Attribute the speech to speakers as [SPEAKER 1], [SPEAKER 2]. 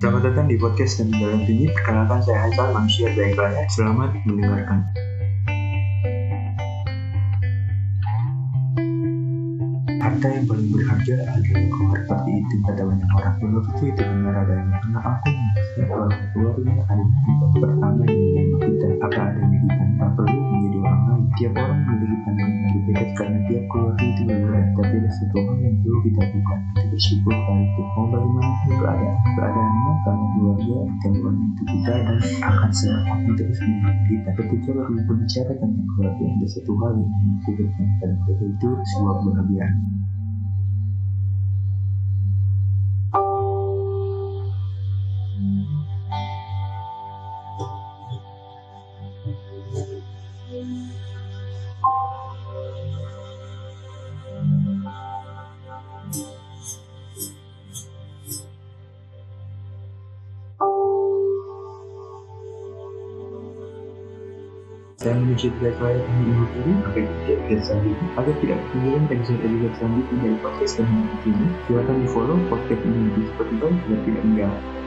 [SPEAKER 1] Selamat datang di podcast dan dalam ini. Perkenalkan saya Haikal, manusia baik layak. Selamat mendengarkan. Harta yang paling berharga adalah kehormatan itu kata banyak orang. Belum itu benar adanya. Karena aku merasa bahwa keluarga adalah pertama yang menerima kita. Apa adanya kita tak perlu menjadi orang lain. Tiap orang karena tiap keluarga itu berbeda. Tapi ada satu hal yang perlu kita lakukan. Kita bersyukur pada itu. Mau bagaimanapun keadaan keadaannya karena keluarga dan itu kita dan akan selalu terus menjadi kita. Ketika berbicara tentang keluarga, ada satu hal yang pada mereka itu sebuah kebahagiaan. Sandwiches that were including competitive case study. Other clearance executive case study in the podcast community. You can follow podcast in this particular Latin America.